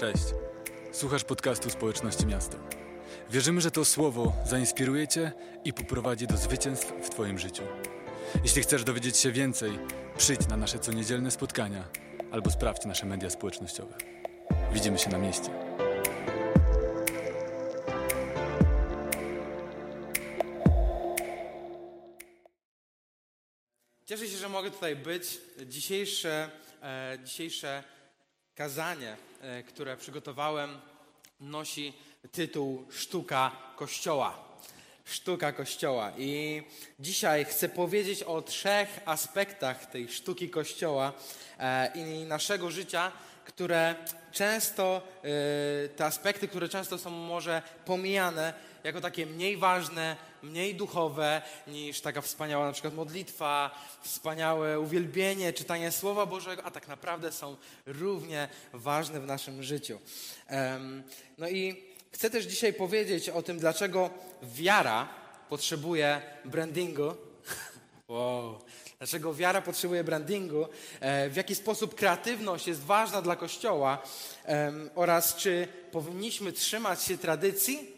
Cześć. Słuchasz podcastu Społeczności Miasta. Wierzymy, że to słowo zainspiruje Cię i poprowadzi do zwycięstw w Twoim życiu. Jeśli chcesz dowiedzieć się więcej, przyjdź na nasze coniedzielne spotkania albo sprawdź nasze media społecznościowe. Widzimy się na mieście. Cieszę się, że mogę tutaj być. Dzisiejsze, e, dzisiejsze kazanie, e, które przygotowałem, nosi tytuł Sztuka Kościoła. Sztuka Kościoła. I dzisiaj chcę powiedzieć o trzech aspektach tej sztuki Kościoła e, i naszego życia, które często, e, te aspekty, które często są może pomijane jako takie mniej ważne, mniej duchowe niż taka wspaniała na przykład modlitwa, wspaniałe uwielbienie, czytanie Słowa Bożego, a tak naprawdę są równie ważne w naszym życiu. No i chcę też dzisiaj powiedzieć o tym, dlaczego wiara potrzebuje brandingu. Wow. Dlaczego wiara potrzebuje brandingu, e, w jaki sposób kreatywność jest ważna dla Kościoła oraz czy powinniśmy trzymać się tradycji,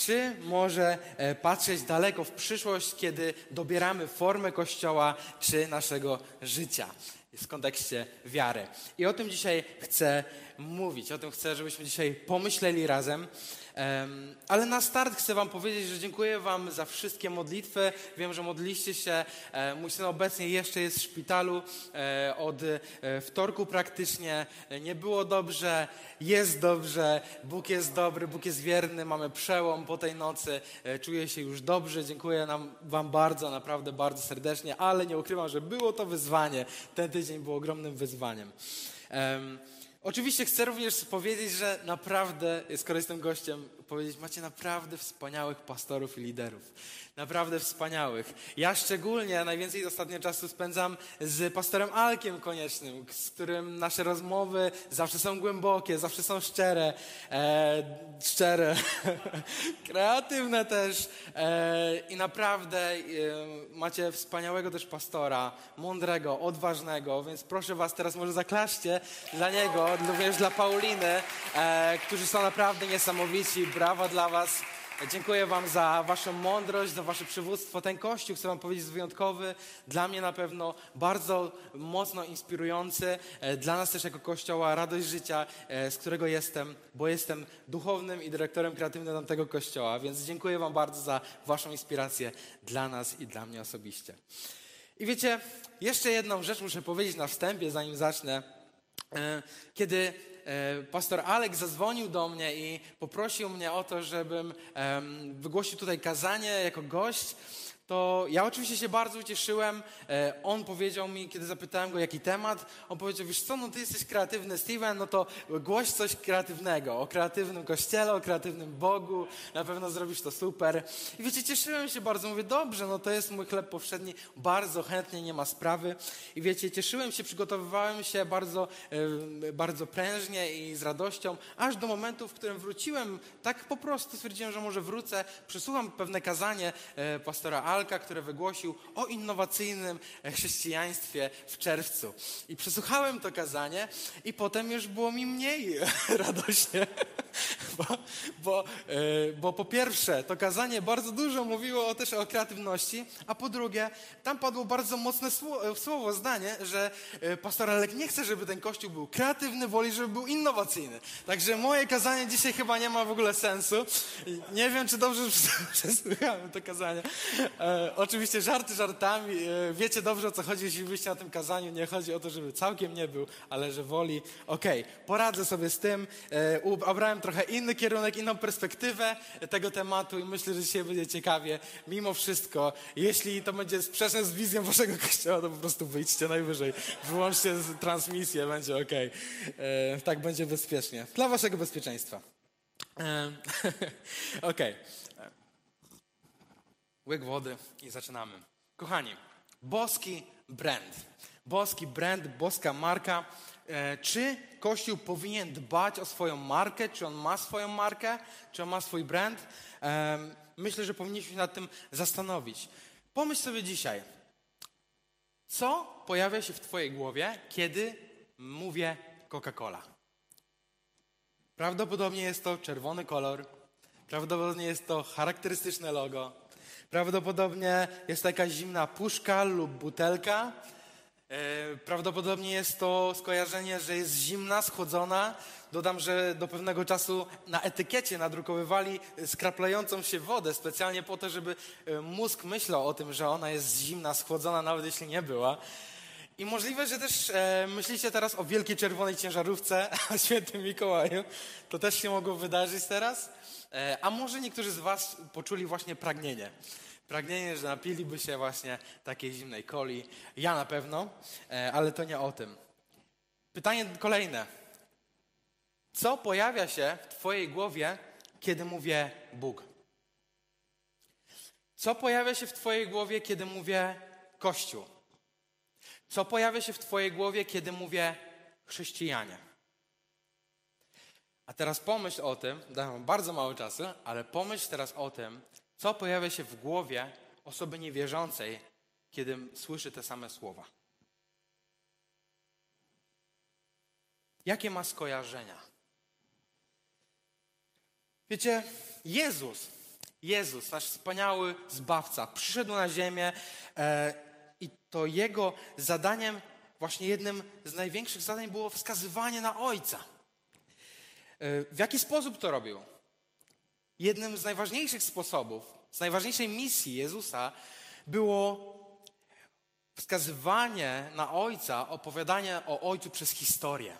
czy może e, patrzeć daleko w przyszłość, kiedy dobieramy formę Kościoła czy naszego życia w kontekście wiary. I o tym dzisiaj chcę mówić, o tym chcę, żebyśmy dzisiaj pomyśleli razem. Em, Ale na start chcę Wam powiedzieć, że dziękuję Wam za wszystkie modlitwy. Wiem, że modliście się. E, Mój syn obecnie jeszcze jest w szpitalu e, od e, wtorku praktycznie. Nie było dobrze, jest dobrze. Bóg jest dobry, Bóg jest wierny. Mamy przełom po tej nocy. Czuję się już dobrze. Dziękuję nam, Wam bardzo, naprawdę bardzo serdecznie, ale nie ukrywam, że było to wyzwanie. Ten tydzień był ogromnym wyzwaniem. Oczywiście chcę również powiedzieć, że naprawdę, skoro jestem gościem, powiedzieć, macie naprawdę wspaniałych pastorów i liderów. Naprawdę wspaniałych. Ja szczególnie najwięcej ostatnio czasu spędzam z pastorem Alkiem Koniecznym, z którym nasze rozmowy zawsze są głębokie, zawsze są szczere, e, szczere, kreatywne też e, i naprawdę e, macie wspaniałego też pastora, mądrego, odważnego, więc proszę was teraz może zaklaszcie dla niego, również dla Pauliny, e, którzy są naprawdę niesamowici. Brawa dla was. Dziękuję Wam za Waszą mądrość, za Wasze przywództwo. Ten kościół, chcę Wam powiedzieć, jest wyjątkowy. Dla mnie na pewno bardzo mocno inspirujący. E, Dla nas też jako kościoła radość życia, e, z którego jestem, bo jestem duchownym i dyrektorem kreatywnym tamtego kościoła. Więc dziękuję Wam bardzo za Waszą inspirację dla nas i dla mnie osobiście. I wiecie, jeszcze jedną rzecz muszę powiedzieć na wstępie, zanim zacznę. E, Kiedy pastor Alek zadzwonił do mnie i poprosił mnie o to, żebym wygłosił tutaj kazanie jako gość, to ja oczywiście się bardzo ucieszyłem. E, On powiedział mi, kiedy zapytałem go, jaki temat, on powiedział, wiesz co, no ty jesteś kreatywny, Steven, no to głoś coś kreatywnego, o kreatywnym kościele, o kreatywnym Bogu, na pewno zrobisz to super. I wiecie, cieszyłem się bardzo, mówię, dobrze, no to jest mój chleb powszedni, bardzo chętnie, nie ma sprawy. I wiecie, cieszyłem się, przygotowywałem się bardzo, e, bardzo prężnie i z radością, aż do momentu, w którym wróciłem, tak po prostu stwierdziłem, że może wrócę, przesłucham pewne kazanie e, pastora Alka, które wygłosił o innowacyjnym e, chrześcijaństwie w czerwcu. I przesłuchałem to kazanie i potem już było mi mniej radośnie, bo, bo, e, bo po pierwsze to kazanie bardzo dużo mówiło też o kreatywności, a po drugie tam padło bardzo mocne słowo, słowo zdanie, że e, pastor Alek nie chce, żeby ten kościół był kreatywny, woli, żeby był innowacyjny. Także moje kazanie dzisiaj chyba nie ma w ogóle sensu. Nie wiem, czy dobrze przesłuchałem to kazanie. E, oczywiście żarty żartami. E, wiecie dobrze, o co chodzi, jeśli byście na tym kazaniu. Nie chodzi o to, żeby całkiem nie był, ale że woli. Okej, poradzę sobie z tym. E, obrałem trochę inny kierunek, inną perspektywę tego tematu i myślę, że dzisiaj będzie ciekawie. Mimo wszystko, jeśli to będzie sprzeczne z wizją waszego kościoła, to po prostu wyjdźcie najwyżej. Wyłączcie transmisję, będzie okej. E, Tak będzie bezpiecznie. Dla waszego bezpieczeństwa. E, Okej. Łyk wody i zaczynamy. Kochani, boski brand. Boski brand, boska marka. E, czy Kościół powinien dbać o swoją markę? Czy on ma swoją markę? Czy on ma swój brand? E, myślę, że powinniśmy się nad tym zastanowić. Pomyśl sobie dzisiaj, co pojawia się w Twojej głowie, kiedy mówię Coca-Cola? Prawdopodobnie jest to czerwony kolor, prawdopodobnie jest to charakterystyczne logo, prawdopodobnie jest to jakaś zimna puszka lub butelka, e, prawdopodobnie jest to skojarzenie, że jest zimna, schłodzona. Dodam, że do pewnego czasu na etykiecie nadrukowywali skraplającą się wodę specjalnie po to, żeby e, mózg myślał o tym, że ona jest zimna, schłodzona, nawet jeśli nie była. I możliwe, że też e, myślicie teraz o wielkiej czerwonej ciężarówce, o świętym Mikołaju. To też się mogło wydarzyć teraz. E, a może niektórzy z was poczuli właśnie pragnienie. Pragnienie, że napiliby się właśnie takiej zimnej coli. Ja na pewno, e, ale to nie o tym. Pytanie kolejne. Co pojawia się w twojej głowie, kiedy mówię Bóg? Co pojawia się w twojej głowie, kiedy mówię Kościół? Co pojawia się w Twojej głowie, kiedy mówię chrześcijanie? A teraz pomyśl o tym, dam bardzo mało czasu, ale pomyśl teraz o tym, co pojawia się w głowie osoby niewierzącej, kiedy słyszy te same słowa. Jakie ma skojarzenia? Wiecie, Jezus, Jezus, nasz wspaniały zbawca, przyszedł na ziemię. E, i to jego zadaniem, właśnie jednym z największych zadań było wskazywanie na Ojca. E, w jaki sposób to robił? Jednym z najważniejszych sposobów, z najważniejszej misji Jezusa było wskazywanie na Ojca, opowiadanie o Ojcu przez historię.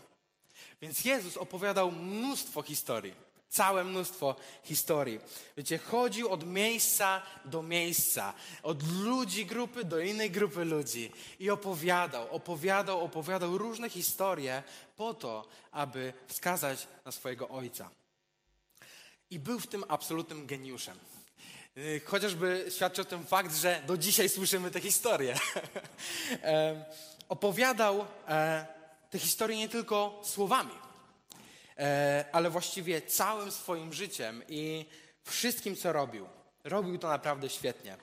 Więc Jezus opowiadał mnóstwo historii. Całe mnóstwo historii. Wiecie, chodził od miejsca do miejsca, od ludzi grupy do innej grupy ludzi i opowiadał, opowiadał, opowiadał różne historie po to, aby wskazać na swojego ojca. I był w tym absolutnym geniuszem. Y, chociażby świadczy o tym fakt, że do dzisiaj słyszymy te historie. opowiadał e, te historie nie tylko słowami ale właściwie całym swoim życiem i wszystkim, co robił. Robił to naprawdę świetnie.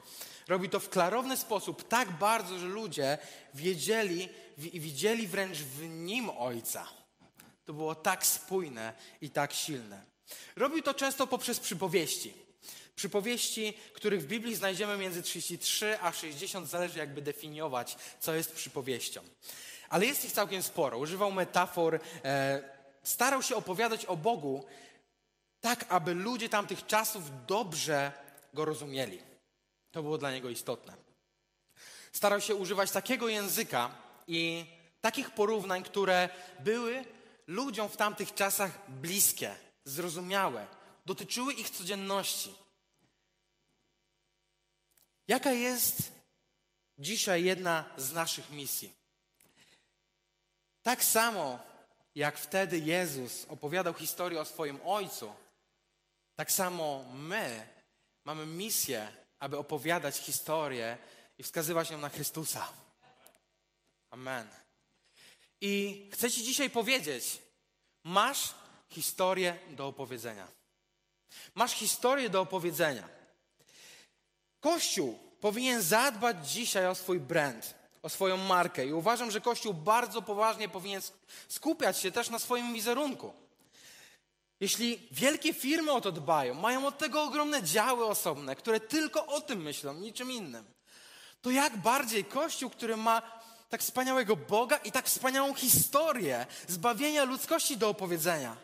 Robił to w klarowny sposób, tak bardzo, że ludzie wiedzieli i widzieli wręcz w nim Ojca. To było tak spójne i tak silne. Robił to często poprzez przypowieści. Przypowieści, których w Biblii znajdziemy między 33 a 60, zależy jakby definiować, co jest przypowieścią. Ale jest ich całkiem sporo. Używał metafor, e, starał się opowiadać o Bogu tak, aby ludzie tamtych czasów dobrze go rozumieli. To było dla niego istotne. Starał się używać takiego języka i takich porównań, które były ludziom w tamtych czasach bliskie, zrozumiałe, dotyczyły ich codzienności. Jaka jest dzisiaj jedna z naszych misji? Tak samo jak wtedy Jezus opowiadał historię o swoim Ojcu, tak samo my mamy misję, aby opowiadać historię i wskazywać ją na Chrystusa. Amen. I chcę Ci dzisiaj powiedzieć, masz historię do opowiedzenia. Masz historię do opowiedzenia. Kościół powinien zadbać dzisiaj o swój brand o swoją markę. I uważam, że Kościół bardzo poważnie powinien skupiać się też na swoim wizerunku. Jeśli wielkie firmy o to dbają, mają od tego ogromne działy osobne, które tylko o tym myślą, niczym innym, to jak bardziej Kościół, który ma tak wspaniałego Boga i tak wspaniałą historię zbawienia ludzkości do opowiedzenia,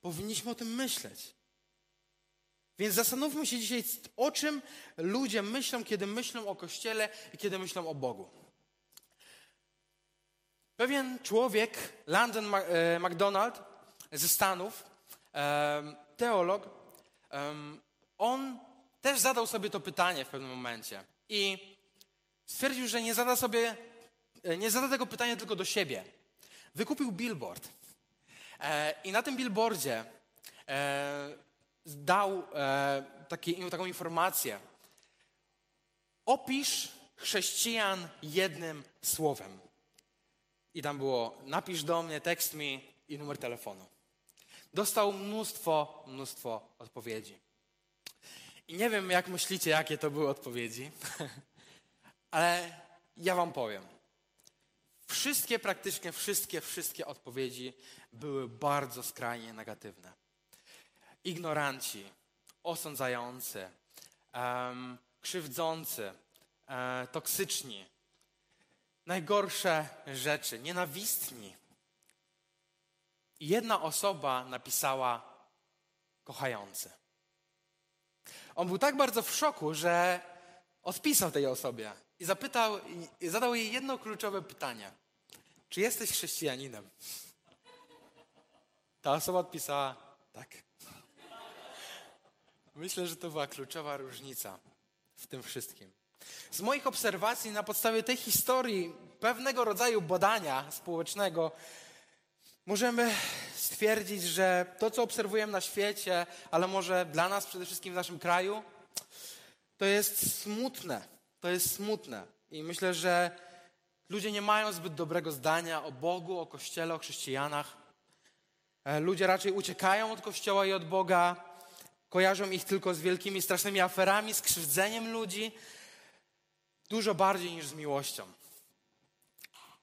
powinniśmy o tym myśleć. Więc zastanówmy się dzisiaj, o czym ludzie myślą, kiedy myślą o Kościele i kiedy myślą o Bogu. Pewien człowiek, Landon e, MacDonald ze Stanów, teolog, on też zadał sobie to pytanie w pewnym momencie i stwierdził, że nie zada sobie, e, nie zada tego pytania tylko do siebie. Wykupił billboard e, i na tym billboardzie dał e, taki, taką informację. Opisz chrześcijan jednym słowem. I tam było napisz do mnie, tekst mi i numer telefonu. Dostał mnóstwo, mnóstwo odpowiedzi. I nie wiem, jak myślicie, jakie to były odpowiedzi, ale ja wam powiem. Wszystkie, praktycznie wszystkie, wszystkie odpowiedzi były bardzo skrajnie negatywne. Ignoranci, osądzający, um, krzywdzący, e, toksyczni, najgorsze rzeczy, nienawistni. Jedna osoba napisała kochający. On był tak bardzo w szoku, że odpisał tej osobie i zapytał, i zadał jej jedno kluczowe pytanie. Czy jesteś chrześcijaninem? Ta osoba odpisała tak. Myślę, że to była kluczowa różnica w tym wszystkim. Z moich obserwacji na podstawie tej historii, pewnego rodzaju badania społecznego, możemy stwierdzić, że to, co obserwujemy na świecie, ale może dla nas przede wszystkim w naszym kraju, to jest smutne. To jest smutne. I myślę, że ludzie nie mają zbyt dobrego zdania o Bogu, o Kościele, o chrześcijanach. E, ludzie raczej uciekają od Kościoła i od Boga, kojarzą ich tylko z wielkimi, strasznymi aferami, z krzywdzeniem ludzi, dużo bardziej niż z miłością.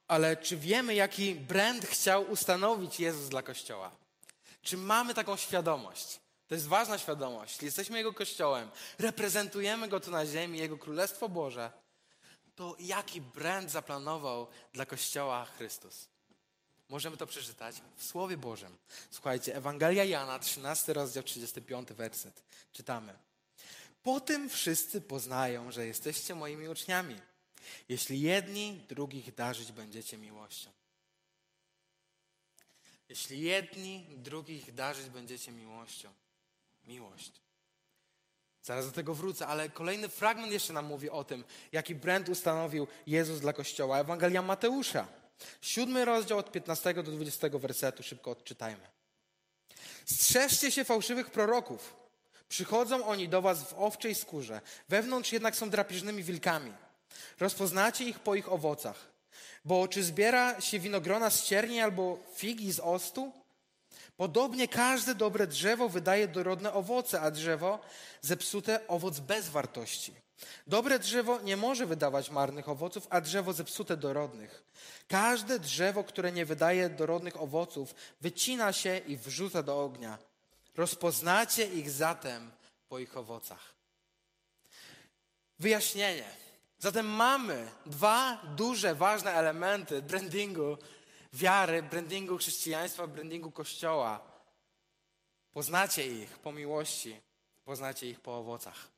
Ale czy wiemy, jaki brand chciał ustanowić Jezus dla Kościoła? Czy mamy taką świadomość? To jest ważna świadomość. Jesteśmy Jego Kościołem, reprezentujemy Go tu na ziemi, Jego Królestwo Boże. To jaki brand zaplanował dla Kościoła Chrystus? Możemy to przeczytać w Słowie Bożym. Słuchajcie, Ewangelia Jana, 13 rozdział, 35 werset. Czytamy. Po tym wszyscy poznają, że jesteście moimi uczniami, jeśli jedni drugich darzyć będziecie miłością. Jeśli jedni drugich darzyć będziecie miłością. Miłość. Zaraz do tego wrócę, ale kolejny fragment jeszcze nam mówi o tym, jaki brand ustanowił Jezus dla Kościoła. Ewangelia Mateusza. Siódmy rozdział od 15 do 20 wersetu, szybko odczytajmy. Strzeżcie się fałszywych proroków. Przychodzą oni do was w owczej skórze, wewnątrz jednak są drapieżnymi wilkami. Rozpoznacie ich po ich owocach. Bo czy zbiera się winogrona z cierni albo figi z ostu? Podobnie każde dobre drzewo wydaje dorodne owoce, a drzewo zepsute owoc bez wartości. Dobre drzewo nie może wydawać marnych owoców, a drzewo zepsute dorodnych. Każde drzewo, które nie wydaje dorodnych owoców, wycina się i wrzuca do ognia. Rozpoznacie ich zatem po ich owocach. Wyjaśnienie. Zatem mamy dwa duże, ważne elementy brandingu wiary, brandingu chrześcijaństwa, brandingu Kościoła. Poznacie ich po miłości, poznacie ich po owocach.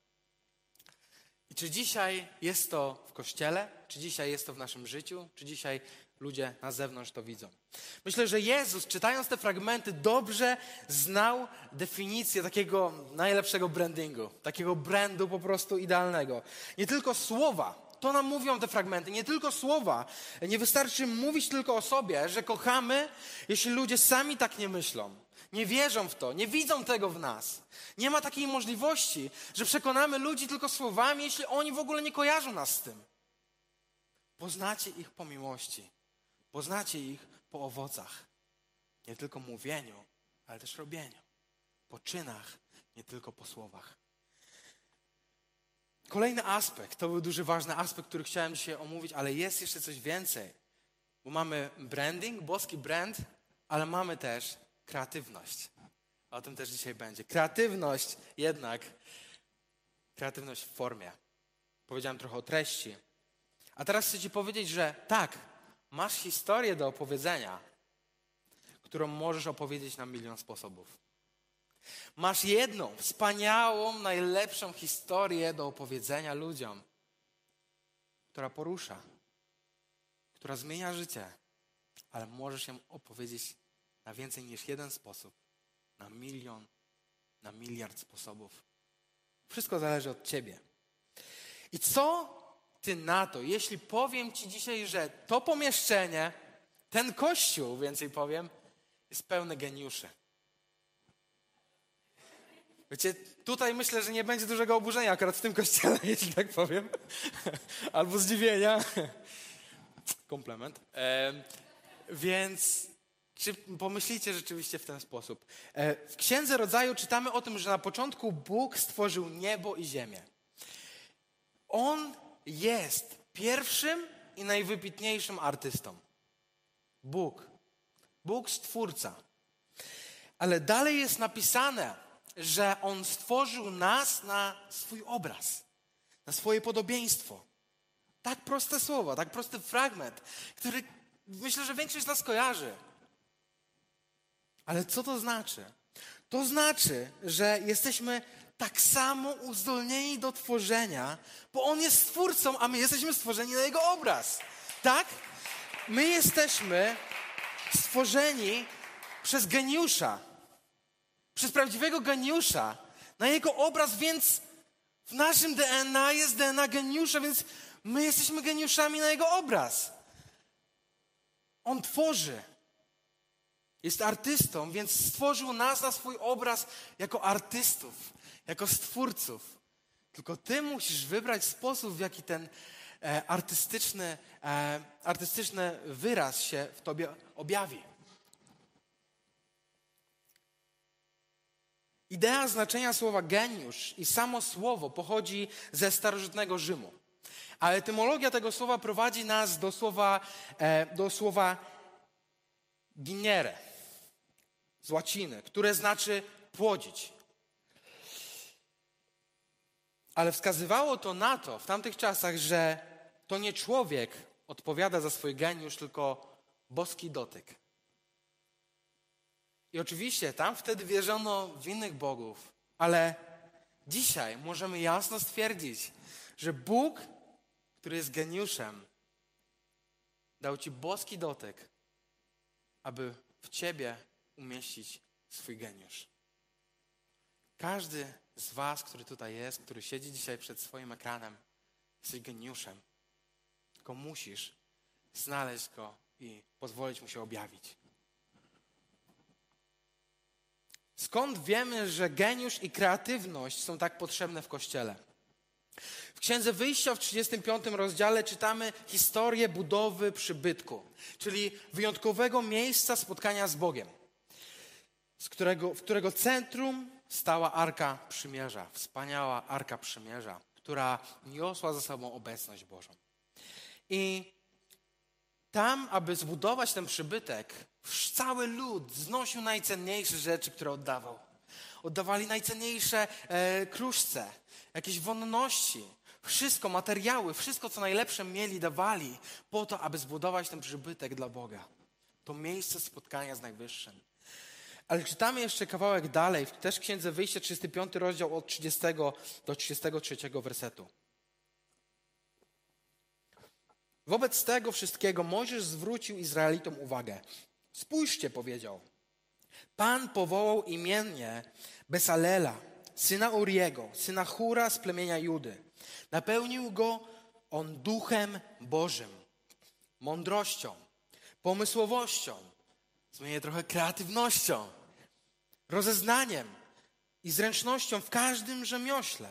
Czy dzisiaj jest to w Kościele? Czy dzisiaj jest to w naszym życiu? Czy dzisiaj ludzie na zewnątrz to widzą? Myślę, że Jezus, czytając te fragmenty, dobrze znał definicję takiego najlepszego brandingu, takiego brandu po prostu idealnego. Nie tylko słowa, to nam mówią te fragmenty, nie tylko słowa. Nie wystarczy mówić tylko o sobie, że kochamy, jeśli ludzie sami tak nie myślą. Nie wierzą w to, nie widzą tego w nas. Nie ma takiej możliwości, że przekonamy ludzi tylko słowami, jeśli oni w ogóle nie kojarzą nas z tym. Poznacie ich po miłości, poznacie ich po owocach. Nie tylko mówieniu, ale też robieniu. Po czynach, nie tylko po słowach. Kolejny aspekt, to był duży ważny aspekt, który chciałem dzisiaj omówić, ale jest jeszcze coś więcej. Bo mamy branding, boski brand, ale mamy też kreatywność. O tym też dzisiaj będzie. Kreatywność jednak, kreatywność w formie. Powiedziałem trochę o treści. A teraz chcę Ci powiedzieć, że tak, masz historię do opowiedzenia, którą możesz opowiedzieć na milion sposobów. Masz jedną, wspaniałą, najlepszą historię do opowiedzenia ludziom, która porusza, która zmienia życie, ale możesz ją opowiedzieć na więcej niż jeden sposób, na milion, na miliard sposobów. Wszystko zależy od ciebie. I co ty na to, jeśli powiem ci dzisiaj, że to pomieszczenie, ten kościół, więcej powiem, jest pełny geniuszy. Wiecie, tutaj myślę, że nie będzie dużego oburzenia akurat w tym kościele, jeśli tak powiem. Albo zdziwienia. Komplement. E, więc czy pomyślicie rzeczywiście w ten sposób? E, w Księdze Rodzaju czytamy o tym, że na początku Bóg stworzył niebo i ziemię. On jest pierwszym i najwybitniejszym artystą. Bóg. Bóg stwórca. Ale dalej jest napisane, że On stworzył nas na swój obraz, na swoje podobieństwo. Tak proste słowo, tak prosty fragment, który myślę, że większość z nas kojarzy. Ale co to znaczy? To znaczy, że jesteśmy tak samo uzdolnieni do tworzenia, bo On jest stwórcą, a my jesteśmy stworzeni na Jego obraz. Tak? My jesteśmy stworzeni przez geniusza, przez prawdziwego geniusza, na Jego obraz, więc w naszym DNA jest DNA geniusza, więc my jesteśmy geniuszami na Jego obraz. On tworzy. Jest artystą, więc stworzył nas na swój obraz jako artystów, jako stwórców. Tylko ty musisz wybrać sposób, w jaki ten e, artystyczny, e, artystyczny wyraz się w tobie objawi. Idea znaczenia słowa geniusz i samo słowo pochodzi ze starożytnego Rzymu. A etymologia tego słowa prowadzi nas do słowa, e, do słowa ginere z łaciny, które znaczy płodzić. Ale wskazywało to na to w tamtych czasach, że to nie człowiek odpowiada za swój geniusz, tylko boski dotyk. I oczywiście tam wtedy wierzono w innych bogów, ale dzisiaj możemy jasno stwierdzić, że Bóg, który jest geniuszem, dał ci boski dotyk, aby w ciebie umieścić swój geniusz. Każdy z Was, który tutaj jest, który siedzi dzisiaj przed swoim ekranem, jesteś geniuszem. Tylko musisz znaleźć go i pozwolić mu się objawić. Skąd wiemy, że geniusz i kreatywność są tak potrzebne w Kościele? W Księdze Wyjścia w 35 rozdziale czytamy historię budowy przybytku, czyli wyjątkowego miejsca spotkania z Bogiem, z którego, w którego centrum stała Arka Przymierza, wspaniała Arka Przymierza, która niosła za sobą obecność Bożą. I tam, aby zbudować ten przybytek, cały lud znosił najcenniejsze rzeczy, które oddawał. Oddawali najcenniejsze e, kruszce, jakieś wonności, wszystko, materiały, wszystko, co najlepsze mieli, dawali po to, aby zbudować ten przybytek dla Boga. To miejsce spotkania z Najwyższym. Ale czytamy jeszcze kawałek dalej, też w Księdze Wyjścia, 35 rozdział od 30 do 33 wersetu. Wobec tego wszystkiego Mojżesz zwrócił Izraelitom uwagę. Spójrzcie, powiedział. Pan powołał imiennie Besalela, syna Uriego, syna Hura z plemienia Judy. Napełnił go on duchem Bożym, mądrością, pomysłowością, zmienię trochę kreatywnością, rozeznaniem i zręcznością w każdym rzemiośle.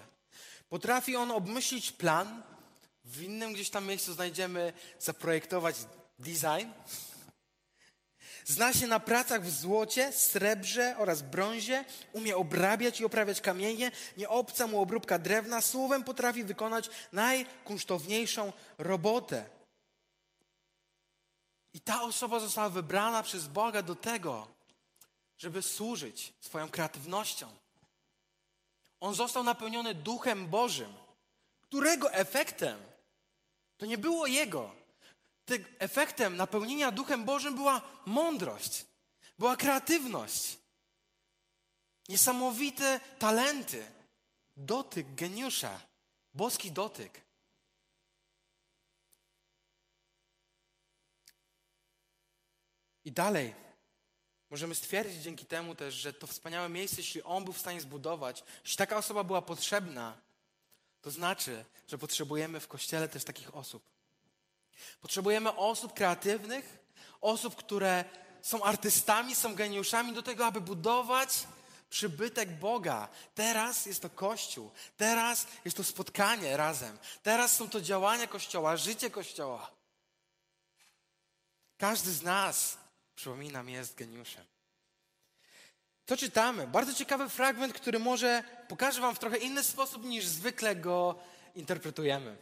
Potrafi on obmyślić plan, w innym gdzieś tam miejscu znajdziemy zaprojektować design. Zna się na pracach w złocie, srebrze oraz brązie, umie obrabiać i oprawiać kamienie, nie obca mu obróbka drewna, słowem potrafi wykonać najkunsztowniejszą robotę. I ta osoba została wybrana przez Boga do tego, żeby służyć swoją kreatywnością. On został napełniony Duchem Bożym, którego efektem to nie było jego. Tym efektem napełnienia Duchem Bożym była mądrość, była kreatywność, niesamowite talenty, dotyk geniusza, boski dotyk. I dalej możemy stwierdzić dzięki temu też, że to wspaniałe miejsce, jeśli on był w stanie zbudować, jeśli taka osoba była potrzebna, to znaczy, że potrzebujemy w kościele też takich osób. Potrzebujemy osób kreatywnych, osób, które są artystami, są geniuszami do tego, aby budować przybytek Boga. Teraz jest to Kościół, teraz jest to spotkanie razem, teraz są to działania Kościoła, życie Kościoła. Każdy z nas, przypominam, jest geniuszem. To czytamy. Bardzo ciekawy fragment, który może pokaże Wam w trochę inny sposób niż zwykle go interpretujemy.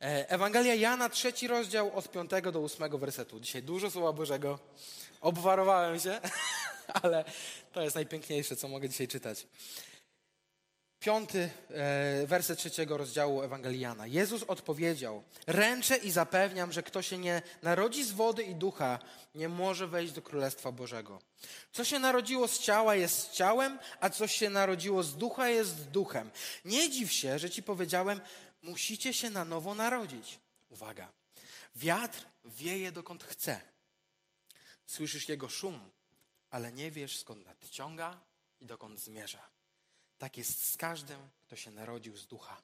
E, Ewangelia Jana, trzeci rozdział od piątego do ósmego wersetu. Dzisiaj dużo Słowa Bożego. Obwarowałem się, ale to jest najpiękniejsze, co mogę dzisiaj czytać. Piąty e, werset trzeciego rozdziału Ewangelii Jana. Jezus odpowiedział: Ręczę i zapewniam, że kto się nie narodzi z wody i ducha, nie może wejść do Królestwa Bożego. Co się narodziło z ciała jest ciałem, a co się narodziło z ducha jest duchem. Nie dziw się, że ci powiedziałem, musicie się na nowo narodzić. Uwaga. Wiatr wieje dokąd chce. Słyszysz jego szum, ale nie wiesz skąd nadciąga i dokąd zmierza. Tak jest z każdym, kto się narodził z ducha.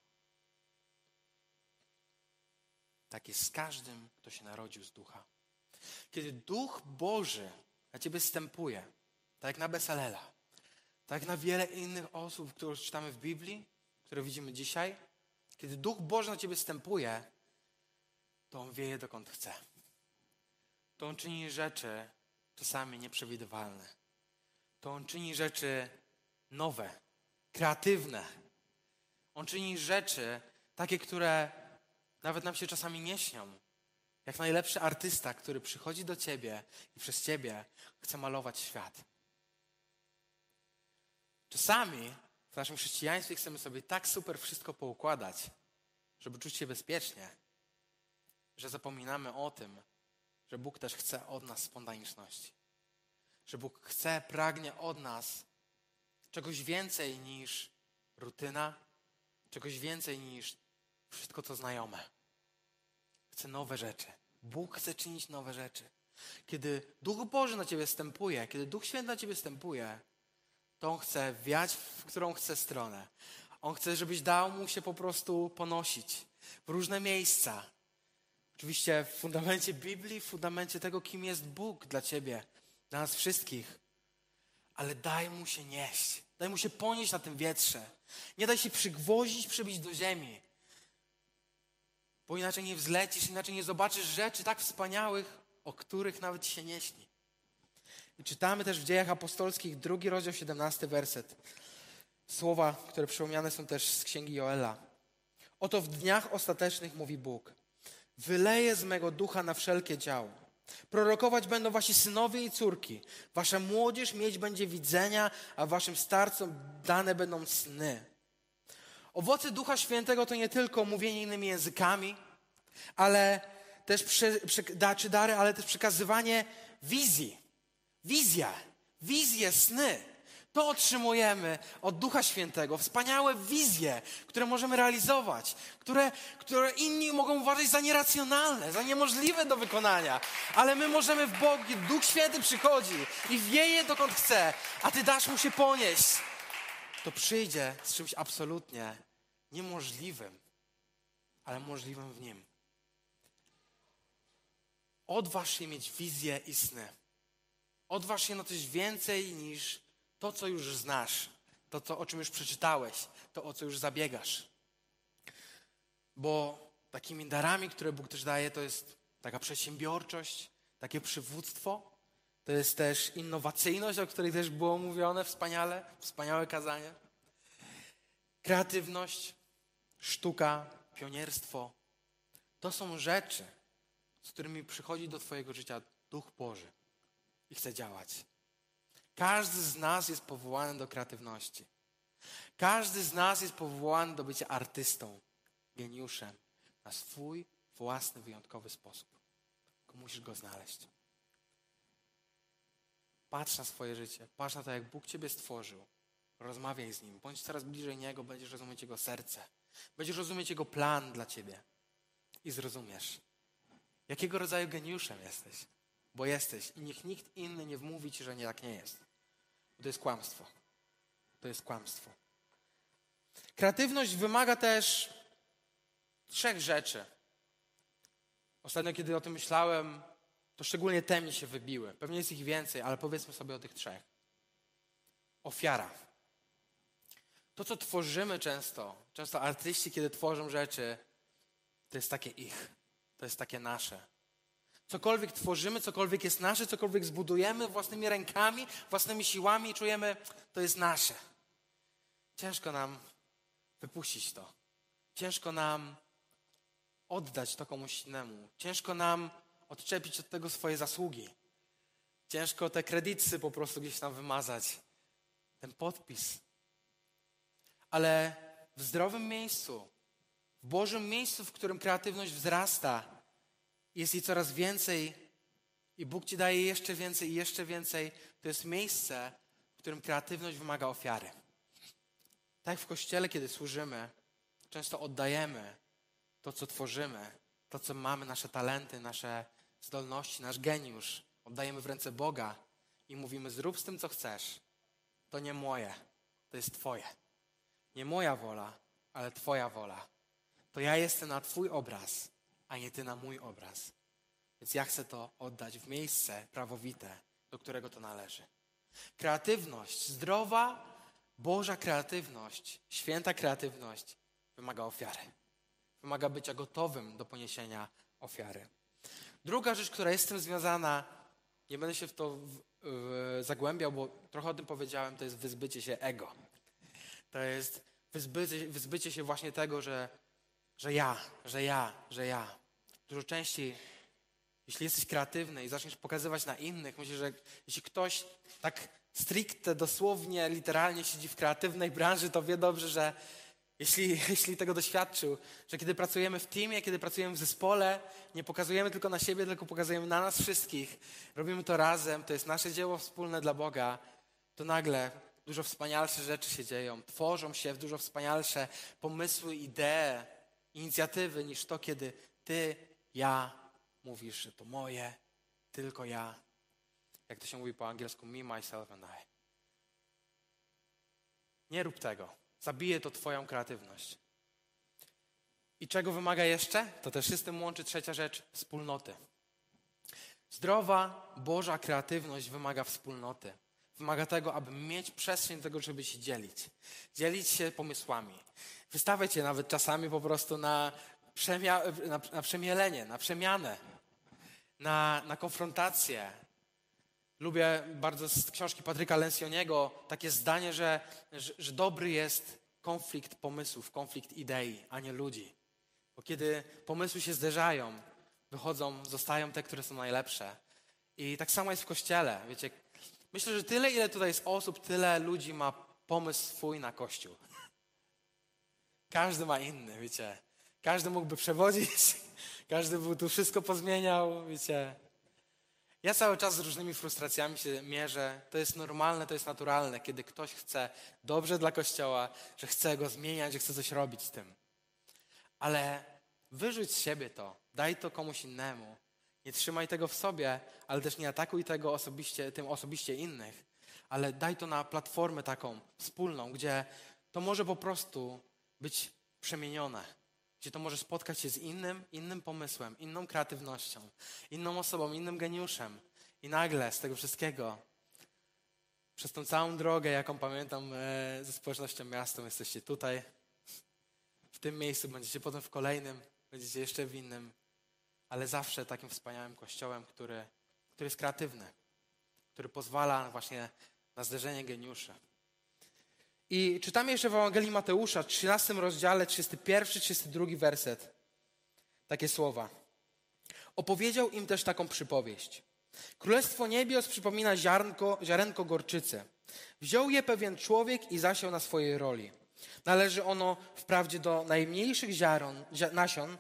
Tak jest z każdym, kto się narodził z ducha. Kiedy Duch Boży na ciebie stępuje, tak jak na Besalela, tak jak na wiele innych osób, które czytamy w Biblii, które widzimy dzisiaj, kiedy Duch Boży na ciebie stępuje, to On wieje dokąd chce. To On czyni rzeczy czasami nieprzewidywalne. To On czyni rzeczy nowe, kreatywne. On czyni rzeczy takie, które nawet nam się czasami nie śnią. Jak najlepszy artysta, który przychodzi do ciebie i przez ciebie chce malować świat. Czasami w naszym chrześcijaństwie chcemy sobie tak super wszystko poukładać, żeby czuć się bezpiecznie, że zapominamy o tym, że Bóg też chce od nas spontaniczności. Że Bóg chce, pragnie od nas czegoś więcej niż rutyna, czegoś więcej niż wszystko, co znajome. Chce nowe rzeczy. Bóg chce czynić nowe rzeczy. Kiedy Duch Boży na ciebie stępuje, kiedy Duch Święty na ciebie stępuje, to On chce wiać w którą chce stronę. On chce, żebyś dał mu się po prostu ponosić w różne miejsca. Oczywiście w fundamencie Biblii, w fundamencie tego, kim jest Bóg dla ciebie, dla nas wszystkich. Ale daj mu się nieść. Daj mu się ponieść na tym wietrze. Nie daj się przygwoździć, przybić do ziemi. Bo inaczej nie wzlecisz, inaczej nie zobaczysz rzeczy tak wspaniałych, o których nawet się nie śni. I czytamy też w dziejach apostolskich, drugi rozdział, 17 werset. Słowa, które przypomniane są też z księgi Joela. Oto w dniach ostatecznych mówi Bóg. Wyleję z mego ducha na wszelkie działo. Prorokować będą wasi synowie i córki. Wasza młodzież mieć będzie widzenia, a waszym starcom dane będą sny. Owoce Ducha Świętego to nie tylko mówienie innymi językami, ale też prze, prze, czy dary, ale też przekazywanie wizji. Wizja, wizje, sny. To otrzymujemy od Ducha Świętego. Wspaniałe wizje, które możemy realizować, które, które inni mogą uważać za nieracjonalne, za niemożliwe do wykonania. Ale my możemy w Bogu, Duch Święty przychodzi i wieje dokąd chce, a Ty dasz mu się ponieść. To przyjdzie z czymś absolutnie niemożliwym, ale możliwym w Nim. Odważ się mieć wizję i sny. Odważ się na coś więcej niż to, co już znasz, to, co, o czym już przeczytałeś, to, o co już zabiegasz. Bo takimi darami, które Bóg też daje, to jest taka przedsiębiorczość, takie przywództwo, to jest też innowacyjność, o której też było mówione wspaniale, wspaniałe kazanie. Kreatywność, sztuka, pionierstwo. To są rzeczy, z którymi przychodzi do Twojego życia Duch Boży i chce działać. Każdy z nas jest powołany do kreatywności. Każdy z nas jest powołany do bycia artystą, geniuszem na swój własny, wyjątkowy sposób. Tylko musisz go znaleźć. Patrz na swoje życie, patrz na to, jak Bóg Ciebie stworzył. Rozmawiaj z Nim, bądź coraz bliżej Niego, będziesz rozumieć Jego serce. Będziesz rozumieć Jego plan dla Ciebie. I zrozumiesz, jakiego rodzaju geniuszem jesteś. Bo jesteś i niech nikt inny nie wmówi Ci, że nie tak nie jest. To jest kłamstwo. To jest kłamstwo. Kreatywność wymaga też trzech rzeczy. Ostatnio, kiedy o tym myślałem, to szczególnie te mi się wybiły. Pewnie jest ich więcej, ale powiedzmy sobie o tych trzech. Ofiara. To, co tworzymy często, często artyści, kiedy tworzą rzeczy, to jest takie ich, to jest takie nasze. Cokolwiek tworzymy, cokolwiek jest nasze, cokolwiek zbudujemy własnymi rękami, własnymi siłami czujemy, to jest nasze. Ciężko nam wypuścić to. Ciężko nam oddać to komuś innemu. Ciężko nam odczepić od tego swoje zasługi. Ciężko te kredyty po prostu gdzieś tam wymazać. Ten podpis. Ale w zdrowym miejscu, w Bożym miejscu, w którym kreatywność wzrasta, jest jej coraz więcej i Bóg ci daje jeszcze więcej i jeszcze więcej, to jest miejsce, w którym kreatywność wymaga ofiary. Tak w kościele, kiedy służymy, często oddajemy to, co tworzymy, to, co mamy, nasze talenty, nasze zdolności, nasz geniusz. Oddajemy w ręce Boga i mówimy: Zrób z tym, co chcesz. To nie moje, to jest Twoje. Nie moja wola, ale Twoja wola. To ja jestem na Twój obraz, a nie Ty na mój obraz. Więc ja chcę to oddać w miejsce prawowite, do którego to należy. Kreatywność, zdrowa, Boża kreatywność, święta kreatywność wymaga ofiary. Wymaga bycia gotowym do poniesienia ofiary. Druga rzecz, która jest z tym związana, nie będę się w to w, w, zagłębiał, bo trochę o tym powiedziałem, to jest wyzbycie się ego. To jest wyzbycie, wyzbycie się właśnie tego, że, że ja, że ja, że ja. Dużo częściej, jeśli jesteś kreatywny i zaczniesz pokazywać na innych, myślę, że jeśli ktoś tak stricte, dosłownie, literalnie siedzi w kreatywnej branży, to wie dobrze, że jeśli, jeśli tego doświadczył, że kiedy pracujemy w teamie, kiedy pracujemy w zespole, nie pokazujemy tylko na siebie, tylko pokazujemy na nas wszystkich, robimy to razem, to jest nasze dzieło wspólne dla Boga, to nagle dużo wspanialsze rzeczy się dzieją, tworzą się dużo wspanialsze pomysły, idee, inicjatywy niż to, kiedy ty, ja mówisz, że to moje, tylko ja. Jak to się mówi po angielsku, me, myself and I. Nie rób tego. Zabije to Twoją kreatywność. I czego wymaga jeszcze? To też tym łączy trzecia rzecz wspólnoty. Zdrowa, Boża kreatywność wymaga wspólnoty. Wymaga tego, aby mieć przestrzeń do tego, żeby się dzielić. Dzielić się pomysłami. Wystawiać je nawet czasami po prostu na, przemia- na, na przemielenie, na przemianę, na, na konfrontację, Lubię bardzo z książki Patryka Lencioniego takie zdanie, że, że, że, dobry jest konflikt pomysłów, konflikt idei, a nie ludzi. Bo kiedy pomysły się zderzają, wychodzą, zostają te, które są najlepsze. I tak samo jest w kościele. Wiecie, myślę, że tyle, ile tutaj jest osób, tyle ludzi ma pomysł swój na kościół. Każdy ma inny, wiecie. Każdy mógłby przewodzić, każdy by tu wszystko pozmieniał, wiecie. Ja cały czas z różnymi frustracjami się mierzę. To jest normalne, to jest naturalne, kiedy ktoś chce dobrze dla Kościoła, że chce go zmieniać, że chce coś robić z tym. Ale wyrzuć z siebie to, daj to komuś innemu. Nie trzymaj tego w sobie, ale też nie atakuj tego osobiście, tym osobiście innych. Ale daj to na platformę taką wspólną, gdzie to może po prostu być przemienione gdzie to może spotkać się z innym, innym pomysłem, inną kreatywnością, inną osobą, innym geniuszem. I nagle z tego wszystkiego, przez tą całą drogę, jaką pamiętam e, ze społecznością miastem, jesteście tutaj, w tym miejscu, będziecie potem w kolejnym, będziecie jeszcze w innym, ale zawsze takim wspaniałym kościołem, który, który jest kreatywny, który pozwala właśnie na zderzenie geniuszy. I czytamy jeszcze w Ewangelii Mateusza, 13 rozdziale, 31, 32 werset. Takie słowa. Opowiedział im też taką przypowieść. Królestwo niebios przypomina ziarnko, ziarenko gorczycy. Wziął je pewien człowiek i zasiał na swojej roli. Należy ono wprawdzie do najmniejszych ziaron, nasion,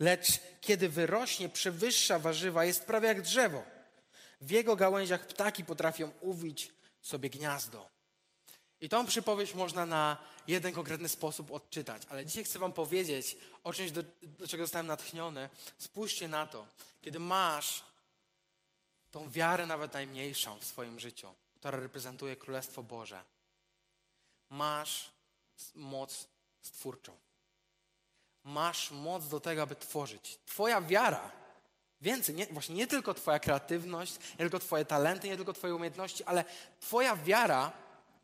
lecz kiedy wyrośnie, przewyższa warzywa, jest prawie jak drzewo. W jego gałęziach ptaki potrafią uwić sobie gniazdo. I tą przypowieść można na jeden konkretny sposób odczytać, ale dzisiaj chcę Wam powiedzieć o czymś, do, do czego zostałem natchniony. Spójrzcie na to, kiedy masz tą wiarę nawet najmniejszą w swoim życiu, która reprezentuje Królestwo Boże, masz moc stwórczą. Masz moc do tego, aby tworzyć. Twoja wiara, więcej, nie, właśnie nie tylko Twoja kreatywność, nie tylko Twoje talenty, nie tylko Twoje umiejętności, ale Twoja wiara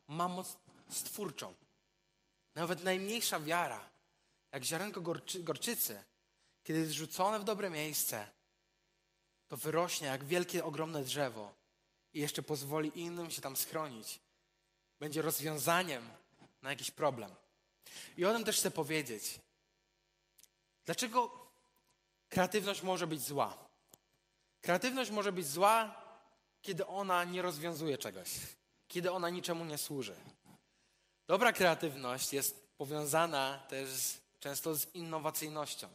ma moc stwórczą. Nawet najmniejsza wiara, jak ziarenko gorczy, gorczycy, kiedy jest rzucone w dobre miejsce, to wyrośnie jak wielkie, ogromne drzewo i jeszcze pozwoli innym się tam schronić. Będzie rozwiązaniem na jakiś problem. I o tym też chcę powiedzieć. Dlaczego kreatywność może być zła. Kreatywność może być zła, kiedy ona nie rozwiązuje czegoś, kiedy ona niczemu nie służy. Dobra kreatywność jest powiązana też często z innowacyjnością.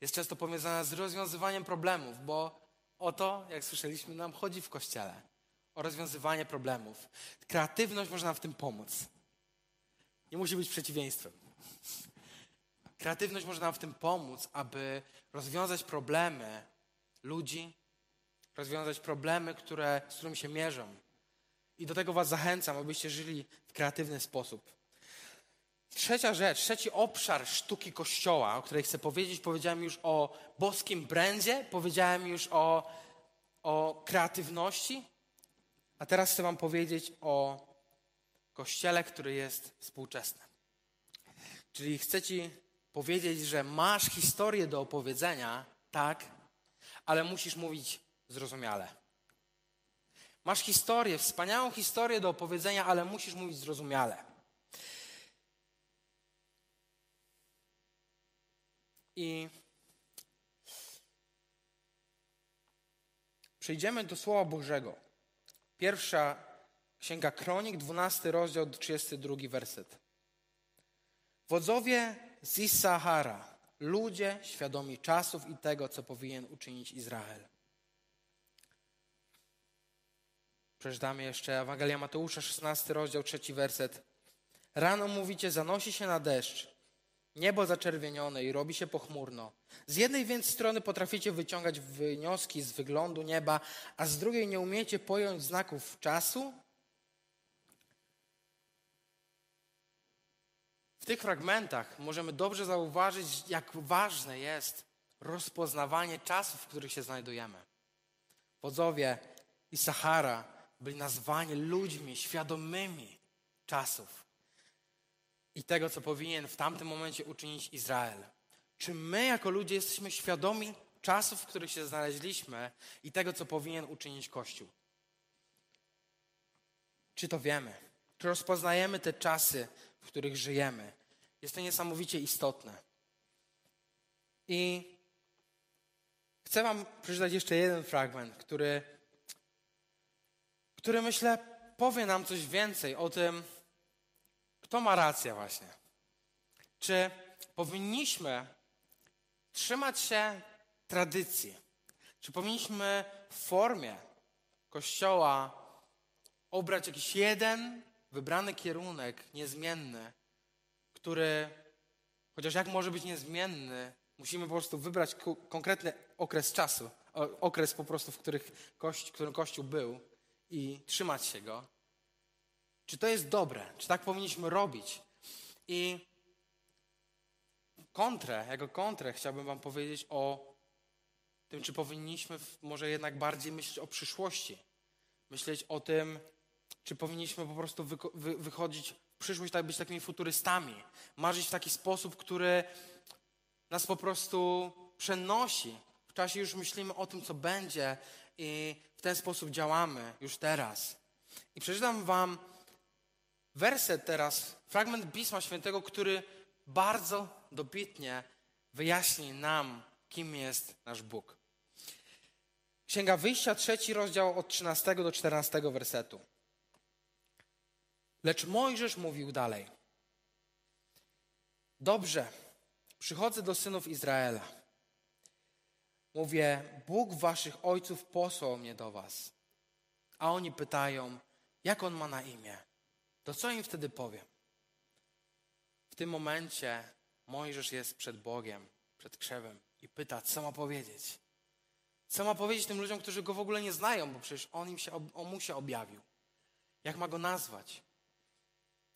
Jest często powiązana z rozwiązywaniem problemów, bo o to, jak słyszeliśmy, nam chodzi w kościele. O rozwiązywanie problemów. Kreatywność może nam w tym pomóc. Nie musi być przeciwieństwem. Kreatywność może nam w tym pomóc, aby rozwiązać problemy ludzi, rozwiązać problemy, które, z którymi się mierzą. I do tego Was zachęcam, abyście żyli w kreatywny sposób. Trzecia rzecz, trzeci obszar sztuki Kościoła, o której chcę powiedzieć, powiedziałem już o boskim brędzie, powiedziałem już o, o kreatywności, a teraz chcę Wam powiedzieć o Kościele, który jest współczesny. Czyli chcę Ci powiedzieć, że masz historię do opowiedzenia, tak, ale musisz mówić zrozumiale. Masz historię, wspaniałą historię do opowiedzenia, ale musisz mówić zrozumiale. I przejdziemy do Słowa Bożego. Pierwsza Księga Kronik, 12 rozdział, 32 werset. Wodzowie z Issachara, ludzie świadomi czasów i tego, co powinien uczynić Izrael. Przeczytamy jeszcze Ewangelia Mateusza, 16 rozdział, 3 werset. Rano mówicie, zanosi się na deszcz, niebo zaczerwienione i robi się pochmurno. Z jednej więc strony potraficie wyciągać wnioski z wyglądu nieba, a z drugiej nie umiecie pojąć znaków czasu? W tych fragmentach możemy dobrze zauważyć, jak ważne jest rozpoznawanie czasów, w których się znajdujemy. Wodzowie i Sahara byli nazwani ludźmi świadomymi czasów i tego, co powinien w tamtym momencie uczynić Izrael. Czy my, jako ludzie, jesteśmy świadomi czasów, w których się znaleźliśmy i tego, co powinien uczynić Kościół? Czy to wiemy? Czy rozpoznajemy te czasy, w których żyjemy? Jest to niesamowicie istotne. I chcę Wam przeczytać jeszcze jeden fragment, który, który myślę powie nam coś więcej o tym, kto ma rację właśnie. Czy powinniśmy trzymać się tradycji? Czy powinniśmy w formie Kościoła obrać jakiś jeden wybrany kierunek niezmienny, który, chociaż jak może być niezmienny, musimy po prostu wybrać konkretny okres czasu, okres po prostu, w których kości, którym Kościół był i trzymać się go. Czy to jest dobre? Czy tak powinniśmy robić? I kontrę, jako kontrę chciałbym wam powiedzieć o tym, czy powinniśmy może jednak bardziej myśleć o przyszłości. Myśleć o tym, czy powinniśmy po prostu wy, wy, wychodzić w przyszłość, tak być takimi futurystami. Marzyć w taki sposób, który nas po prostu przenosi. W czasie już myślimy o tym, co będzie i w ten sposób działamy już teraz. I przeczytam wam werset teraz, fragment Pisma Świętego, który bardzo dobitnie wyjaśni nam, kim jest nasz Bóg. Księga Wyjścia, trzeci rozdział od 13 do 14 wersetu. Lecz Mojżesz mówił dalej. Dobrze, przychodzę do synów Izraela. Mówię, Bóg waszych ojców posłał mnie do was. A oni pytają, jak on ma na imię? To co im wtedy powiem? W tym momencie Mojżesz jest przed Bogiem, przed krzewem i pyta, co ma powiedzieć. Co ma powiedzieć tym ludziom, którzy go w ogóle nie znają, bo przecież on, im się, on mu się objawił. Jak ma go nazwać?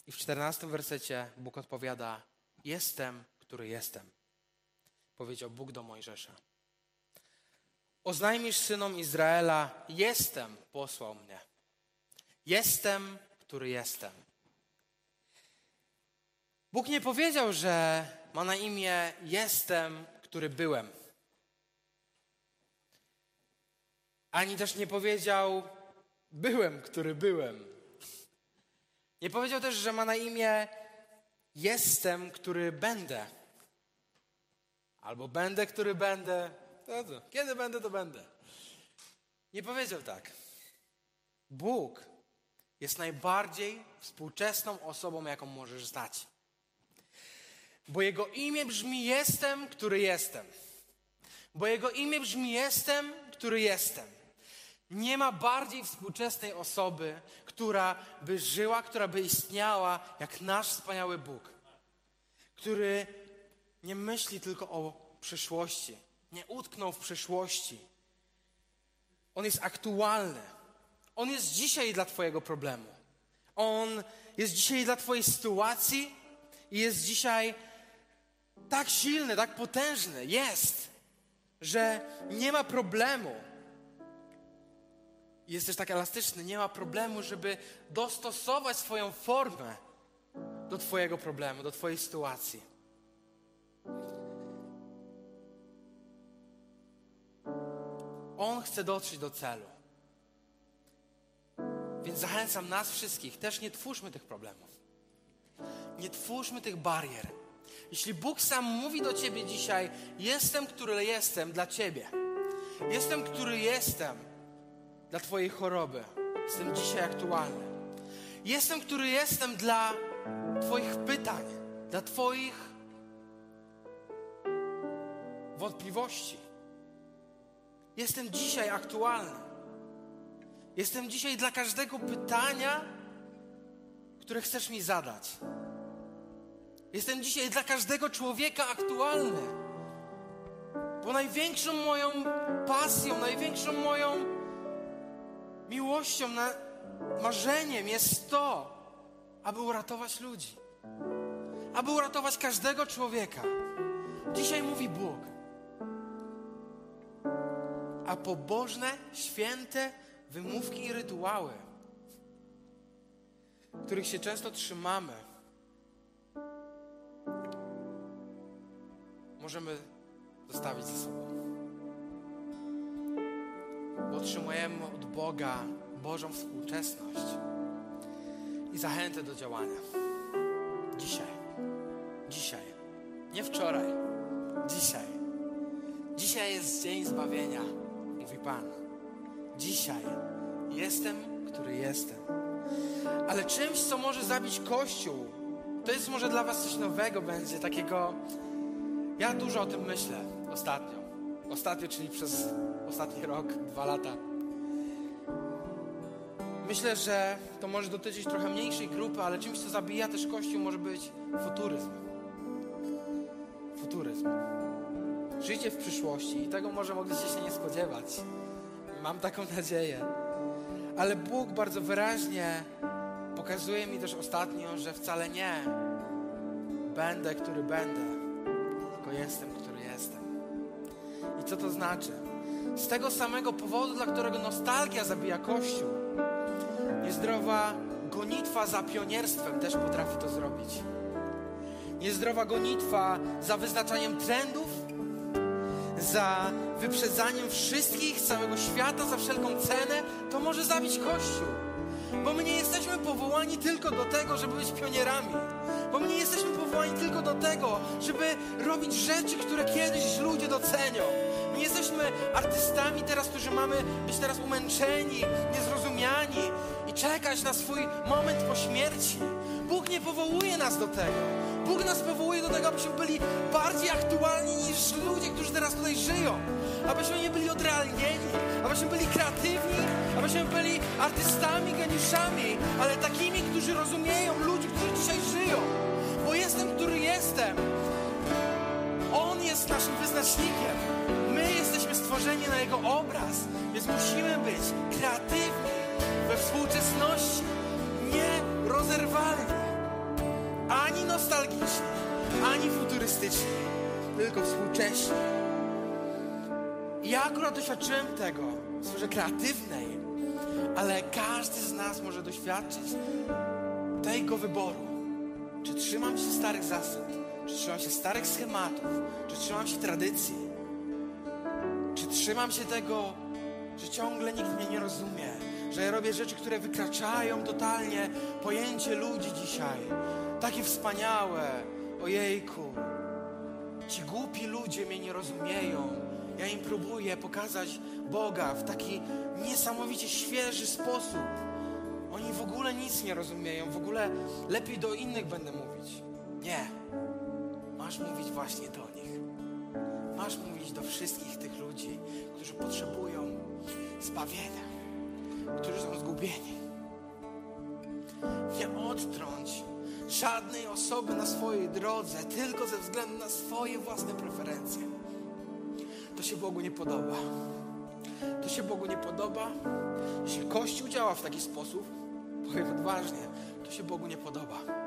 I w czternastym wersecie Bóg odpowiada: Jestem, który jestem. Powiedział Bóg do Mojżesza. Oznajmisz synom Izraela: Jestem, posłał mnie. Jestem, który jestem. Bóg nie powiedział, że ma na imię Jestem, który byłem. Ani też nie powiedział Byłem, który byłem. Nie powiedział też, że ma na imię Jestem, który będę. Albo będę, który będę. No to, kiedy będę, to będę. Nie powiedział tak. Bóg jest najbardziej współczesną osobą, jaką możesz znać. Bo Jego imię brzmi Jestem, który jestem. Bo Jego imię brzmi Jestem, który jestem. Nie ma bardziej współczesnej osoby, która by żyła, która by istniała, jak nasz wspaniały Bóg, który nie myśli tylko o przyszłości, nie utknął w przyszłości. On jest aktualny. On jest dzisiaj dla Twojego problemu. On jest dzisiaj dla Twojej sytuacji i jest dzisiaj tak silny, tak potężny. Jest, że nie ma problemu. Jest też tak elastyczny, nie ma problemu, żeby dostosować swoją formę do Twojego problemu, do Twojej sytuacji. On chce dotrzeć do celu. Więc zachęcam nas wszystkich, też nie twórzmy tych problemów. Nie twórzmy tych barier. Jeśli Bóg sam mówi do ciebie dzisiaj, jestem, który jestem dla ciebie. Jestem, który jestem dla twojej choroby. Jestem dzisiaj aktualny. Jestem, który jestem dla twoich pytań, dla twoich wątpliwości. Jestem dzisiaj aktualny. Jestem dzisiaj dla każdego pytania, które chcesz mi zadać. Jestem dzisiaj dla każdego człowieka aktualny. Bo największą moją pasją, największą moją miłością, na, marzeniem jest to, aby uratować ludzi. Aby uratować każdego człowieka. Dzisiaj mówi Bóg. A pobożne, święte wymówki i rytuały, których się często trzymamy, możemy zostawić ze sobą. Bo otrzymujemy od Boga Bożą współczesność i zachętę do działania. Dzisiaj. Dzisiaj. Nie wczoraj. Dzisiaj. Dzisiaj jest dzień zbawienia, mówi Pan. Dzisiaj jestem, który jestem. Ale czymś, co może zabić Kościół, to jest może dla Was coś nowego będzie, takiego ja dużo o tym myślę ostatnio. Ostatnio, czyli przez ostatni rok, dwa lata. Myślę, że to może dotyczyć trochę mniejszej grupy, ale czymś, co zabija też Kościół, może być futuryzm. Futuryzm. Życie w przyszłości i tego może mogliście się nie spodziewać. Mam taką nadzieję. Ale Bóg bardzo wyraźnie pokazuje mi też ostatnio, że wcale nie będę, który będę jestem, który jestem. I co to znaczy? Z tego samego powodu, dla którego nostalgia zabija Kościół, niezdrowa gonitwa za pionierstwem też potrafi to zrobić. Niezdrowa gonitwa za wyznaczaniem trendów, za wyprzedzaniem wszystkich całego świata za wszelką cenę, to może zabić Kościół. Bo my nie jesteśmy powołani tylko do tego, żeby być pionierami. Bo my nie jesteśmy powołani tylko do tego, żeby robić rzeczy, które kiedyś ludzie docenią. Nie jesteśmy artystami teraz, którzy mamy być teraz umęczeni, niezrozumiani i czekać na swój moment po śmierci. Bóg nie powołuje nas do tego. Bóg nas powołuje do tego, abyśmy byli bardziej aktualni niż ludzie, którzy teraz tutaj żyją. Abyśmy nie byli odrealnieni, abyśmy byli kreatywni, abyśmy byli artystami, geniuszami, ale takimi, którzy rozumieją ludzi, którzy dzisiaj żyją. Bo jestem, który jestem. On jest naszym wyznacznikiem. Stworzeni na Jego obraz, więc musimy być kreatywni we współczesności, nie rozerwalni, ani nostalgiczni, ani futurystyczni, tylko współcześni. Ja akurat doświadczyłem tego sferze kreatywnej, ale każdy z nas może doświadczyć tego wyboru. Czy trzymam się starych zasad, czy trzymam się starych schematów, czy trzymam się tradycji, czy trzymam się tego, że ciągle nikt mnie nie rozumie, że ja robię rzeczy, które wykraczają totalnie pojęcie ludzi dzisiaj. Takie wspaniałe, ojejku. Ci głupi ludzie mnie nie rozumieją. Ja im próbuję pokazać Boga w taki niesamowicie świeży sposób. Oni w ogóle nic nie rozumieją, w ogóle lepiej do innych będę mówić. Nie. Masz mówić właśnie do. Masz mówić do wszystkich tych ludzi, którzy potrzebują zbawienia, którzy są zgubieni. Nie odtrąć żadnej osoby na swojej drodze tylko ze względu na swoje własne preferencje. To się Bogu nie podoba. To się Bogu nie podoba. Jeśli Kościół działa w taki sposób, powiem odważnie, to się Bogu nie podoba.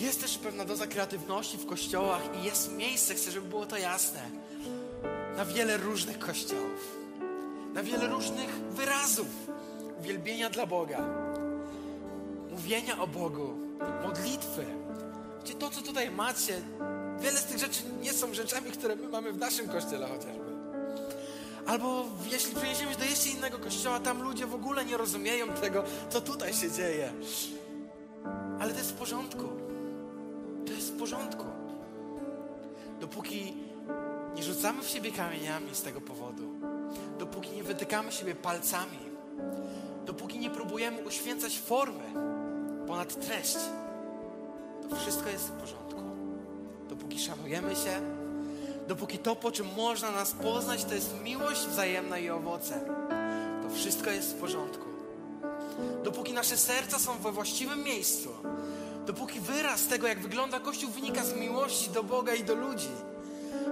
Jest też pewna doza kreatywności w kościołach i jest miejsce, chcę, żeby było to jasne, na wiele różnych kościołów, na wiele różnych wyrazów uwielbienia dla Boga, mówienia o Bogu, modlitwy. Gdzie to, co tutaj macie, wiele z tych rzeczy nie są rzeczami, które my mamy w naszym kościele chociażby. Albo jeśli przeniesiemy się do jeszcze innego kościoła, tam ludzie w ogóle nie rozumieją tego, co tutaj się dzieje. Ale to jest w porządku. Porządku. Dopóki nie rzucamy w siebie kamieniami z tego powodu, dopóki nie wytykamy siebie palcami, dopóki nie próbujemy uświęcać formy ponad treść, to wszystko jest w porządku. Dopóki szanujemy się, dopóki to, po czym można nas poznać, to jest miłość wzajemna i owoce, to wszystko jest w porządku. Dopóki nasze serca są we właściwym miejscu, dopóki wyraz tego, jak wygląda Kościół, wynika z miłości do Boga i do ludzi,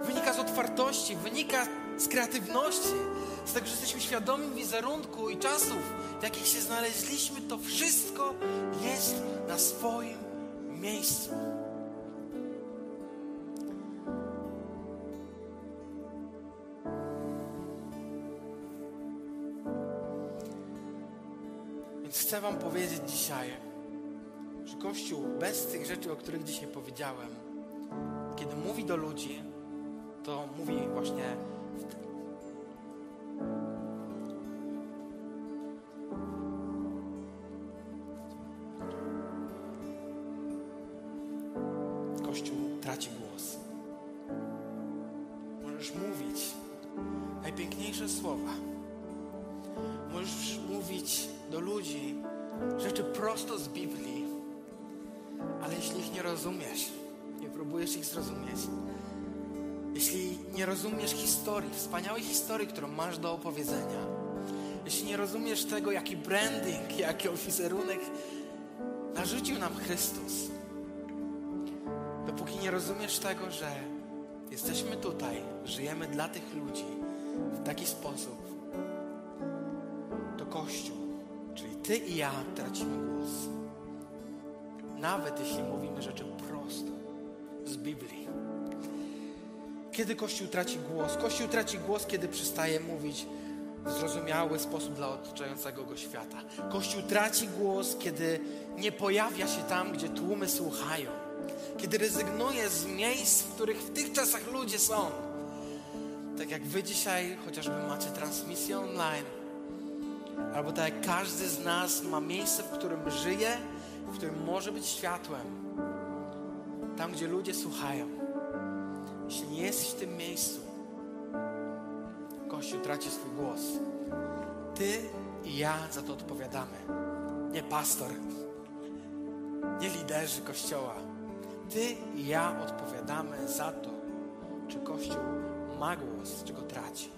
wynika z otwartości, wynika z kreatywności, z tego, że jesteśmy świadomi wizerunku i czasów, w jakich się znaleźliśmy, to wszystko jest na swoim miejscu. Więc chcę Wam powiedzieć dzisiaj, Kościół bez tych rzeczy, o których dzisiaj powiedziałem, kiedy mówi do ludzi, to mówi właśnie Kościół próbujesz ich zrozumieć, jeśli nie rozumiesz historii, wspaniałej historii, którą masz do opowiedzenia, jeśli nie rozumiesz tego, jaki branding, jaki wizerunek narzucił nam Chrystus, dopóki nie rozumiesz tego, że jesteśmy tutaj, żyjemy dla tych ludzi w taki sposób, to Kościół, czyli Ty i ja tracimy głos. Nawet jeśli mówimy rzeczy prosto z Biblii. Kiedy Kościół traci głos? Kościół traci głos, kiedy przestaje mówić w zrozumiały sposób dla otaczającego go świata. Kościół traci głos, kiedy nie pojawia się tam, gdzie tłumy słuchają. Kiedy rezygnuje z miejsc, w których w tych czasach ludzie są. Tak jak wy dzisiaj chociażby macie transmisję online, albo tak jak każdy z nas ma miejsce, w którym żyje, w którym może być światłem. Tam, gdzie ludzie słuchają. Jeśli nie jesteś w tym miejscu, Kościół traci swój głos. Ty i ja za to odpowiadamy. Nie pastor, nie liderzy Kościoła. Ty i ja odpowiadamy za to, czy Kościół ma głos, czy go traci.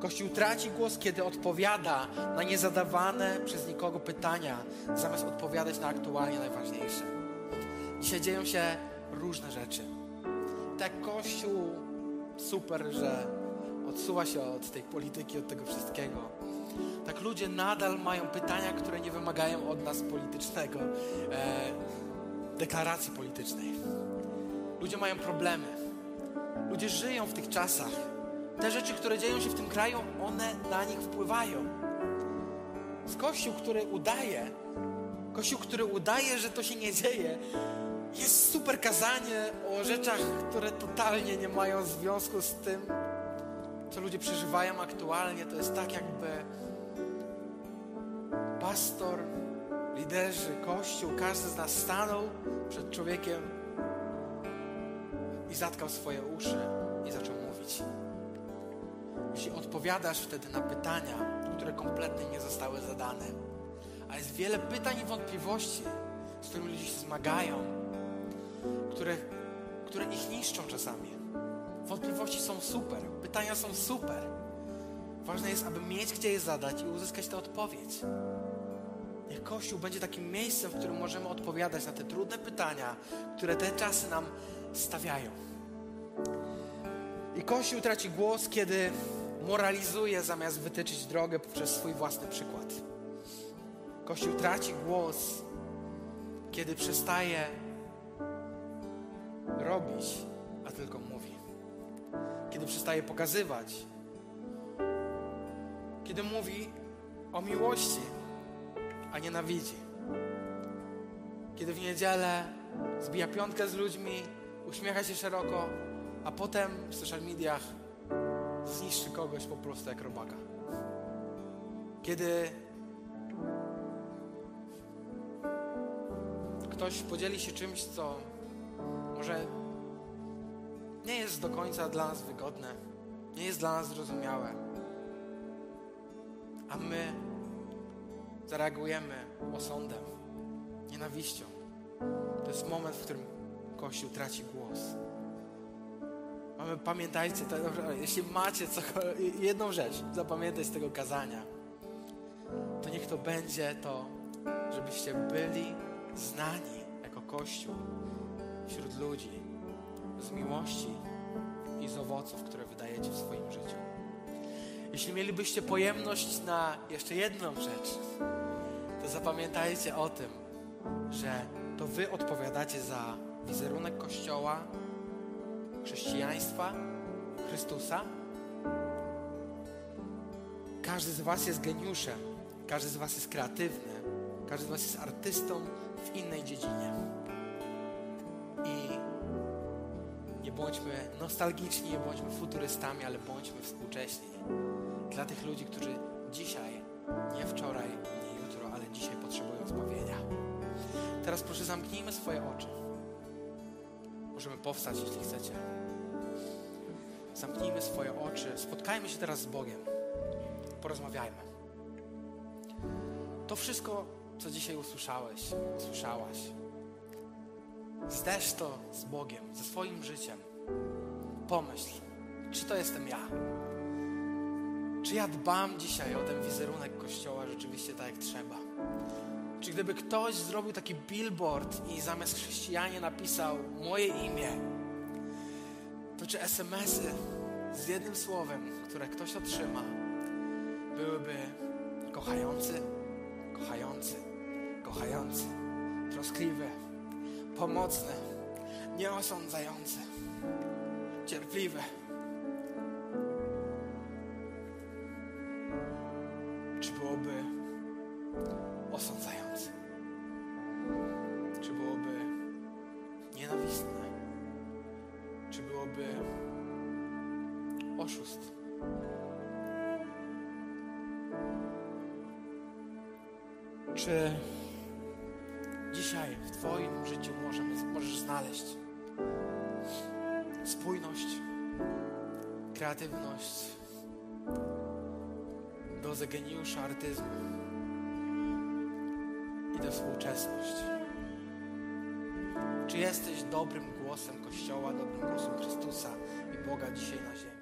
Kościół traci głos, kiedy odpowiada na niezadawane przez nikogo pytania, zamiast odpowiadać na aktualnie najważniejsze. Dzisiaj dzieją się różne rzeczy. Tak Kościół super, że odsuwa się od tej polityki, od tego wszystkiego. Tak ludzie nadal mają pytania, które nie wymagają od nas politycznego, e, deklaracji politycznej. Ludzie mają problemy. Ludzie żyją w tych czasach. Te rzeczy, które dzieją się w tym kraju, one na nich wpływają. Z Kościół, który udaje, Kościół, który udaje, że to się nie dzieje, jest super kazanie o rzeczach, które totalnie nie mają związku z tym, co ludzie przeżywają aktualnie. To jest tak, jakby pastor, liderzy, kościół, każdy z nas stanął przed człowiekiem i zatkał swoje uszy i zaczął mówić. Jeśli odpowiadasz wtedy na pytania, które kompletnie nie zostały zadane, a jest wiele pytań i wątpliwości, z którymi ludzie się zmagają, które, które ich niszczą czasami. Wątpliwości są super, pytania są super. Ważne jest, aby mieć gdzie je zadać i uzyskać tę odpowiedź. Niech Kościół będzie takim miejscem, w którym możemy odpowiadać na te trudne pytania, które te czasy nam stawiają. I Kościół traci głos, kiedy moralizuje zamiast wytyczyć drogę poprzez swój własny przykład. Kościół traci głos, kiedy przestaje robić, a tylko mówi. Kiedy przestaje pokazywać, kiedy mówi o miłości, a nienawidzi. Kiedy w niedzielę zbija piątkę z ludźmi, uśmiecha się szeroko, a potem w social mediach zniszczy kogoś po prostu jak robaka. Kiedy ktoś podzieli się czymś, co może nie jest do końca dla nas wygodne, nie jest dla nas zrozumiałe, a my zareagujemy osądem, nienawiścią. To jest moment, w którym Kościół traci głos. Mamy, pamiętajcie, to, jeśli macie jedną rzecz, zapamiętać z tego kazania, to niech to będzie to, żebyście byli znani jako Kościół wśród ludzi z miłości i z owoców, które wydajecie w swoim życiu. Jeśli mielibyście pojemność na jeszcze jedną rzecz, to zapamiętajcie o tym, że to wy odpowiadacie za wizerunek Kościoła, chrześcijaństwa, Chrystusa. Każdy z Was jest geniuszem, każdy z Was jest kreatywny, każdy z Was jest artystą w innej dziedzinie. Bądźmy nostalgiczni, bądźmy futurystami, ale bądźmy współcześni. Dla tych ludzi, którzy dzisiaj, nie wczoraj, nie jutro, ale dzisiaj potrzebują zbawienia. Teraz proszę zamknijmy swoje oczy. Możemy powstać, jeśli chcecie. Zamknijmy swoje oczy. Spotkajmy się teraz z Bogiem. Porozmawiajmy. To wszystko, co dzisiaj usłyszałeś, usłyszałaś, zderz to z Bogiem, ze swoim życiem. Pomyśl, czy to jestem ja? Czy ja dbam dzisiaj o ten wizerunek Kościoła rzeczywiście tak, jak trzeba? Czy gdyby ktoś zrobił taki billboard i zamiast chrześcijanie napisał moje imię, to czy SMS-y z jednym słowem, które ktoś otrzyma, byłyby kochający, kochający, kochający, troskliwe, pomocne, nieosądzające, cierpliwe. Czy dobrym głosem Kościoła, dobrym głosem Chrystusa i Boga dzisiaj na ziemi?